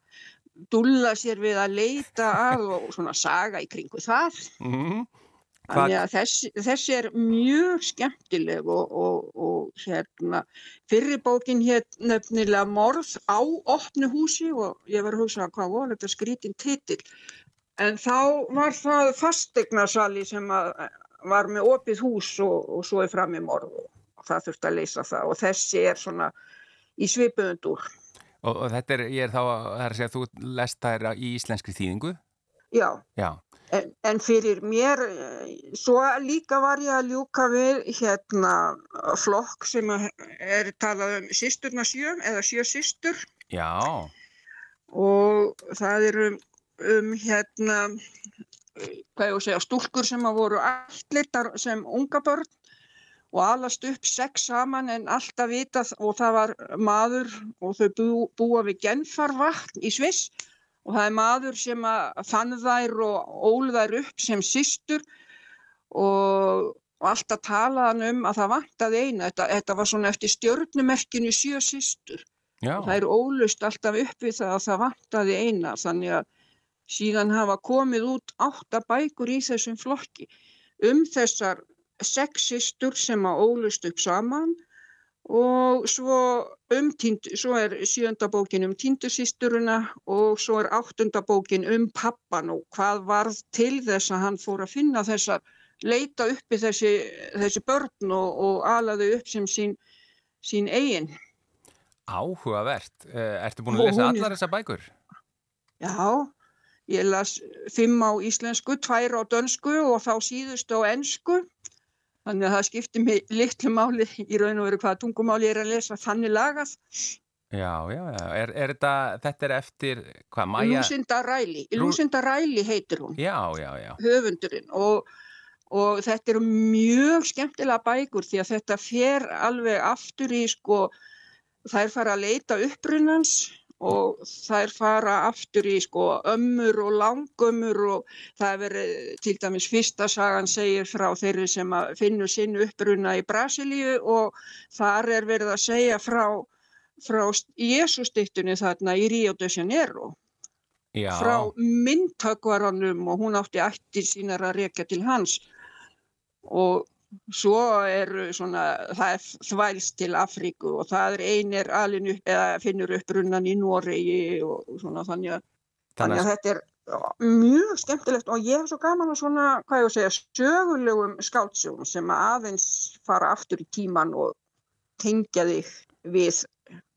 dúlla sér við að leita að og svona saga í kringu það. Mm. Þessi, þessi er mjög skemmtileg og, og, og hérna fyrri bókin hér nefnilega morð á opnu húsi og ég var að hugsa hvað var þetta skrítin titill. En þá var það fasteignarsali sem var með opið hús og, og svo er fram í morð og það þurfti að leysa það og þessi er svona í svipuðundur. Og, og þetta er, ég er þá, það er að segja, þú lest þær í íslenskri þýðingu? Já, Já, en, fyrir mér, eh, svo líka var ég að ljúka við hérna flokk sem er talað um sýsturna sjö eða sjö sýstur já, og það er um, um hérna, hvað ég að segja, stúlkur sem að voru ætlitar sem unga börn og alast upp sex saman en alltaf vitað og það var maður og þau bú, búa við genfarvatn í Sviss og það er maður sem fann þær og ól þær upp sem systur og, og alltaf talaðan um að það vantaði eina, þetta, þetta var svona eftir stjörnumerkinu sjö systur. Já, og það er ólust alltaf upp við það að það vantaði eina. Þannig að síðan hafa komið út átta bækur í þessum flokki um þessar sex systur sem að ólust upp saman og svo um týnd, svo er sjönda bókin um týndusýsturuna og svo er áttunda bókin um pappan og hvað varð til þess að hann fór að finna þessar leita uppi þessi, þessi börn og, og alaðu upp sem sín, sín eigin. áhugavert. Eh, Ertu búin að lesa hún allar þessar bækur? Já, ég las fimm á íslensku, tvær á dönsku og þá síðustu á ensku. Þannig að það skiptir mig litlu máli í raun og veru hvaða tungumáli ég er að lesa þannig lagað. Já, já, já. Er, er þetta, þetta er eftir, hvað, Maja? Lucinda Riley. Lu- Lucinda Riley heitir hún, Já, já, já. höfundurinn. Og, og þetta eru mjög skemmtilega bækur því að þetta fer alveg aftur í sko, þær fara að leita upprunans og þær fara aftur í sko ömmur og langömmur og það er verið til dæmis fyrsta sagan segir frá þeirri sem finnur sinn uppruna í Brasilíu og þar er verið að segja frá, frá Jésustýttunni þarna í Rio de Janeiro. Já, frá myndtökvaranum og hún átti ættir sínar að rekja til hans. Og svo eru svona, það er þvælst til Afríku og það er einir alin upp eða finnur upp runnan í Noregi og svona þannig að, þannig að þetta er mjög skemmtilegt og ég hef svo gaman að svona, hvað ég að segja, sögulegum skáltsjónum sem að aðeins fara aftur í tíman og tengja þig við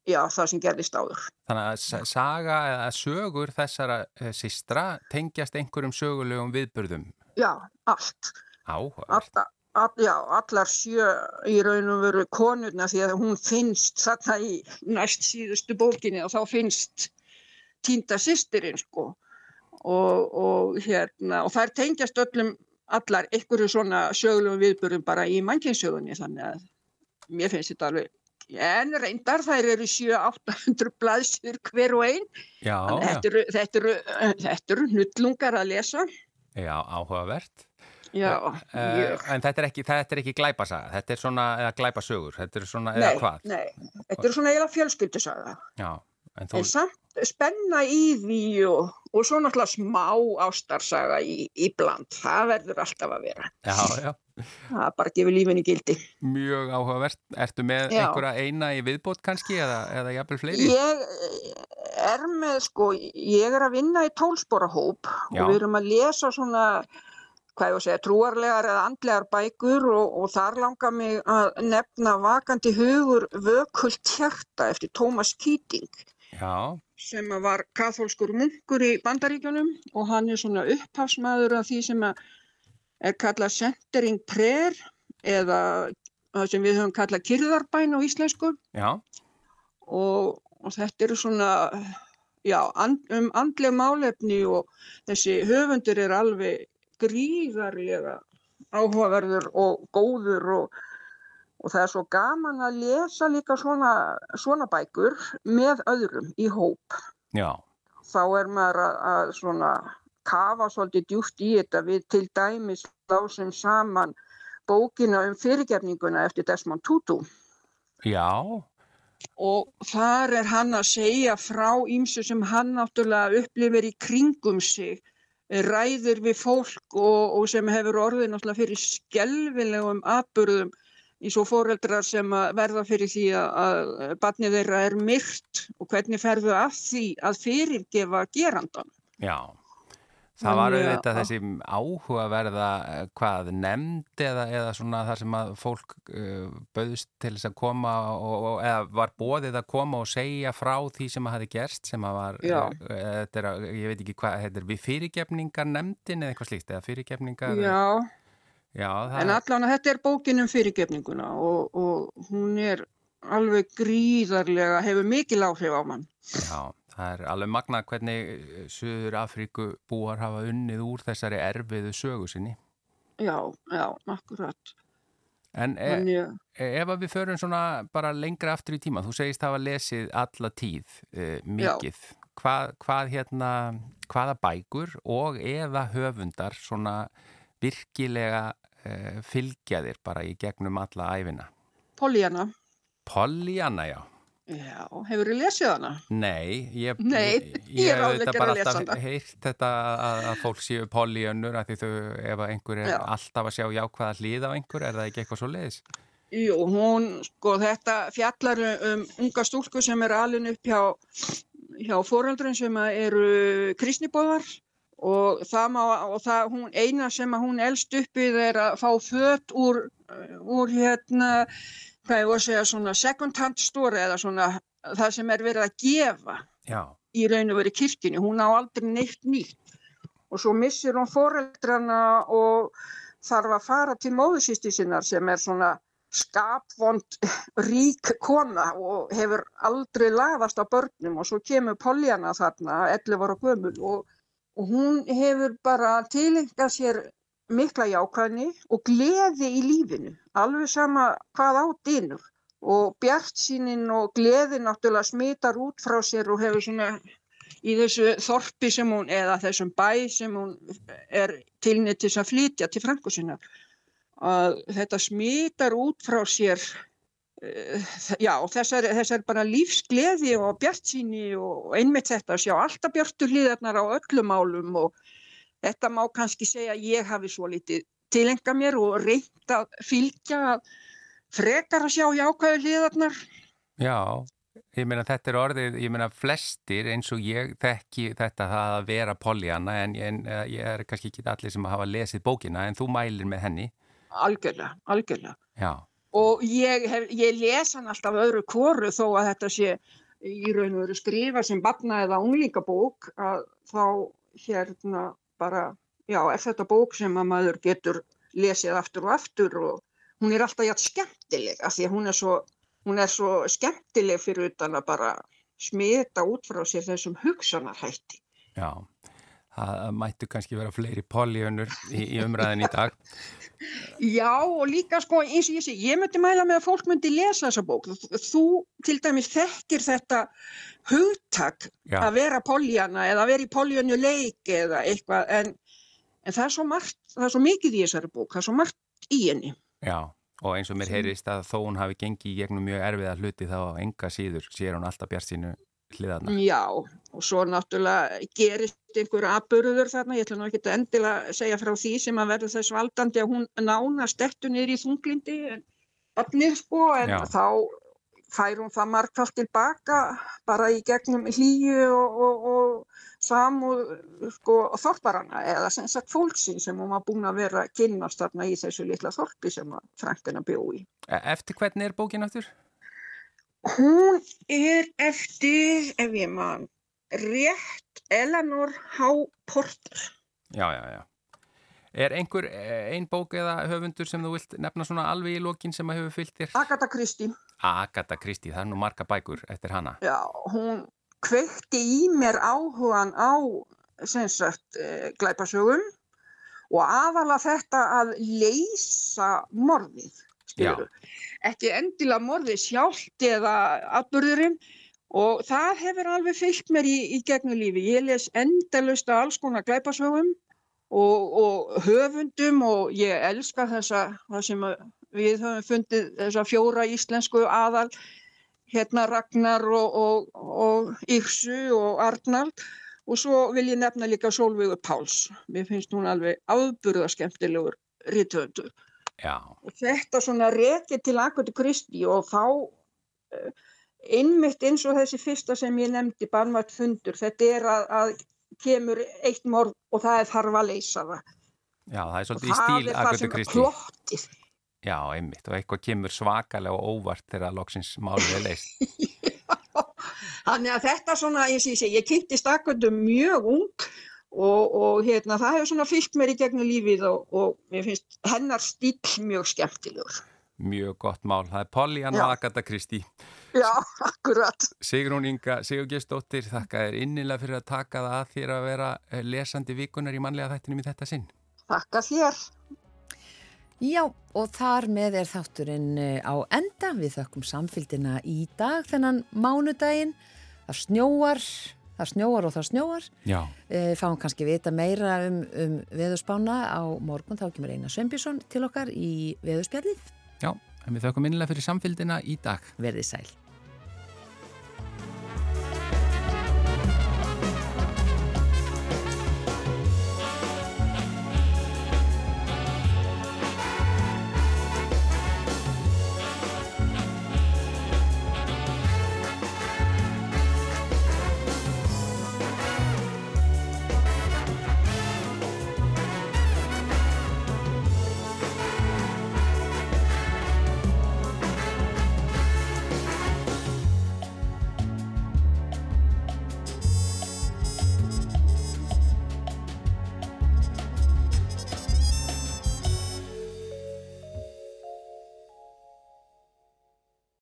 já, það sem gerðist áður. Þannig að sa- saga eða sögur þessara uh, sístra tengjast einhverjum sögulegum viðburðum. Já, allt. Áhugavert. Alla, all, já, allar sjö í raun og veru konurna því að hún finnst þarna í næst síðustu bókinni og þá finnst týnda sýstirinn sko. Og, og hérna og þær tengjast öllum allar einhverju svona sögulegum viðbörðum bara í mannkynnssögunni þannig að mér finnst þetta alveg en reyndar þær eru 7-800 blaðsir hver og ein. Já, Þannig að já, þetta eru, þetta, eru, þetta eru nullungar að lesa. Já, áhugavert. Já, Uh, en þetta er ekki, ekki glæpasaga, þetta er svona, eða glæpasögur, þetta er svona, eða Nei, hvað? nei, þetta er svona eiginlega fjölskyldusaga. Já, en þú, En samt spenna í því og, og svo náttúrulega smá ástarsaga í, í bland. Það verður alltaf að vera. já, já, Það bara gefur lífinni gildi. mjög áhugavert. Ertu með Já. einhverja eina í viðbót kannski, eða, eða jafnvel fleiri? Ég er með, sko, ég er að vinna í tólsporahóp Já. og við erum að lesa svona, hvað ég að segja, trúarlegar eða andlegar bækur og, og þar langar mig að nefna vakandi hugur vökult hjarta eftir Tómas Keating. Já, sem var kathólskur munkur í bandaríkjunum og hann er svona upphafsmaður af því sem er kallað centering prayer eða það sem við höfum kallað kyrðarbæn á íslensku og, og þetta eru svona já, and, um andleg málefni og þessi höfundur er alveg gríðarlega áhugaverður og góður og, og það er svo gaman að lesa líka svona, svona bækur með öðrum í hóp. Já, þá er maður að, að svona kafa svolítið djúpt í þetta við til dæmis lásum saman bókina um fyrirgefninguna eftir Desmond Tutu. Já, og þar er hann að segja frá ímsu sem hann náttúrulega upplifir í kringum sig ræður við fólk og, og sem hefur orðið náttúrulega fyrir skelvilegum atbyrðum eins og foreldrar sem verða fyrir því að barnið þeirra er myrt og hvernig ferðu að því að fyrirgefa gerandan. já. Það var auðvitað þessi áhugaverða eh, hvað nefnd eða, eða svona þar sem að fólk uh, bauðst til þess að koma og, og, eða var bóðið að koma og segja frá því sem að hafi gerst sem að var, þetta er, ég veit ekki hvað, þetta er við fyrirgefningar nefndin eða eitthvað slíkt, eða fyrirgefningar Já, já það en allan að þetta er bókin um fyrirgefninguna og, og hún er alveg gríðarlega, hefur mikil áhrif á mann. Já, það er alveg magna hvernig Suður Afríku búar hafa unnið úr þessari erfiðu sögu sinni. Já, já, akkurat. En e, Þannig, e, ef við förum svona bara lengra aftur í tíma, þú segist hafa lesið alla tíð e, mikið, hvað, hvað hérna, hvaða bækur og eða höfundar svona virkilega e, fylgja þér bara í gegnum alla æfina? Pollyanna. Pollyanna, já. Já, hefur þið lesið hana? Nei, ég, Nei, ég er auðvitað bara alltaf heyrt þetta að, að fólk séu pollyanur að því þau, ef einhver er Já. alltaf að sjá jákvæða hlið á einhver, er það ekki eitthvað svo leiðis? Jú, hún, sko, þetta fjallar um unga stúlku sem er alin upp hjá, hjá foreldrun sem eru kristnibóðar og það má, og það, hún, eina sem hún elst uppið er að fá fött úr, úr hérna, hvað ég voru að segja, svona second hand store eða svona það sem er verið að gefa Já, í raun og verið kirkjunni, hún á aldrei neitt nýtt. Og svo missir hún foreldrana og þarf að fara til móðusýsti sinnar sem er svona skapvond rík kona og hefur aldrei laðast á börnum. Og svo kemur Pollyanna þarna 11 ára gömul og, og hún hefur bara tilengað sér mikla jákvæðni og gleði í lífinu, alveg sama hvað á dynur. Og bjartsýnin og gleði náttúrulega smitar út frá sér og hefur svona í þessu þorpi sem hún, eða þessum bæ sem hún er tilnið til að flytja til frængu sinna að þetta smitar út frá sér uh, já, þessar, þessar bara lífsgleði og bjartsýni og einmitt þetta að sjá alltaf bjartu hlýðarnar á öllum málum og þetta má kannski segja að ég hafi svo litið tilenga mér og reynt að fylgja að frekar að sjá jákvæðu hlýðarnar já, ég meina þetta er orðið, ég meina flestir eins og ég þekki þetta að vera pollyanna en, en eh, ég er kannski ekki allir sem hafa lesið bókina en þú mælir með henni. algjörlega, algjörlega. Já, og ég, hef, ég les hann alltaf öðru kvoru þó að þetta sé í raun og veru skrifa sem barna eða unglingabók að þá hérna bara, já, er þetta bók sem að maður getur lesið aftur og aftur og hún er alltaf jægt skemmtileg af því að hún er svo, hún er svo skemmtileg fyrir utan að bara smita út frá sér þessum hugsanarhætti. já. Það mættu kannski vera fleiri pollyanur í, í umræðin í dag. Já og líka sko eins og ég sé, ég myndi mæla með að fólk myndi lesa þessa bók. Þú til dæmis þekkir þetta hugtak Já. að vera poljana eða að vera í poljanu leik eða eitthvað en, en það er svo margt, það er svo mikið í þessari bók, það er svo margt í henni. Já, og eins og mér heyrist að þó hún hafi gengið í gegnum mjög erfiða hluti þá enga síður sér hún alltaf bjart sínu hliðarna. Já og svo náttúrulega gerist einhver aðburður þarna, ég ætla nú ekki að endilega segja frá því sem að verður þess valdandi að hún nána stettu niður í þunglindi en barnið sko en Já. þá fær hún það margfald tilbaka bara í gegnum hlýju og, og, og samúð sko þorparana eða sem sagt fólksinn sem hún var búin að vera að kynnast þarna í þessu litla þorpi sem að Frankina bjó í. E- Eftir hvernig er bókin aftur? Hún er eftir, ef ég man, rétt Eleanor H. Porter. Já, já, já. Er einhver eh, ein bók eða höfundur sem þú vilt nefna svona alveg í lokin sem að hefur fyllt þér? Agatha Christie. Agatha Christie, það er nú marga bækur eftir hana. Já, hún kveikti í mér áhugan á sem sagt eh, glæpasögum og aðalega þetta að leysa morðið, Ekki endilega morðið sjálft eða atburðurinn og það hefur alveg fyllt mér í, í gegnum lífi. Ég les endalust að alls konar glæpasögum og, og höfundum og ég elska þessa, það sem við höfum fundið þessa fjóra íslensku aðal hérna Ragnar og, og, og Yrsu og Arnald og svo vil ég nefna líka Sólveigur Páls. Mér finnst hún alveg afburða skemmtilegur rithöfundur. Já, Og þetta svona rekið til Agatha Christie og þá uh, einmitt eins og þessi fyrsta sem ég nefndi, barnvært fundur, þetta er að, að kemur eitt morð og það er þarf að leysa það. já, það er Og svolítið í það stíl er það Agatha sem er plottið. Já, einmitt, og eitthvað kemur svakalega og óvart þegar loksins málið er leist. <laughs> Þannig að þetta svona, eins og ég ég kynntist Agatha mjög ung og, og hérna, það hefur svona fyllt mér í gegnum lífið og, og mér finnst hennar stíl mjög skemmtilegur. Mjög gott mál. Það er Pollyanna Já. og Agatha Christie. Já, <laughs> akkurat. Sigrún Inga Sigurgesdóttir, þakka þér innilega fyrir að taka það að þér að vera eh, lesandi vikunar í mannlega þættinum í þetta sinn. Þakka þér. Já, og þar með er þátturinn eh, á enda. Við þökkum samfélgina í dag þennan mánudaginn. Það snjóar, það snjóar og það snjóar. Já. E, fáum kannski vita meira um, um veðurspána á morgun. Þá kemur Einar Sveinbjörnsson til okkar í veðurspjallið. Já, en við þökkum innlega fyrir samfélgina í dag. Verðið sæl.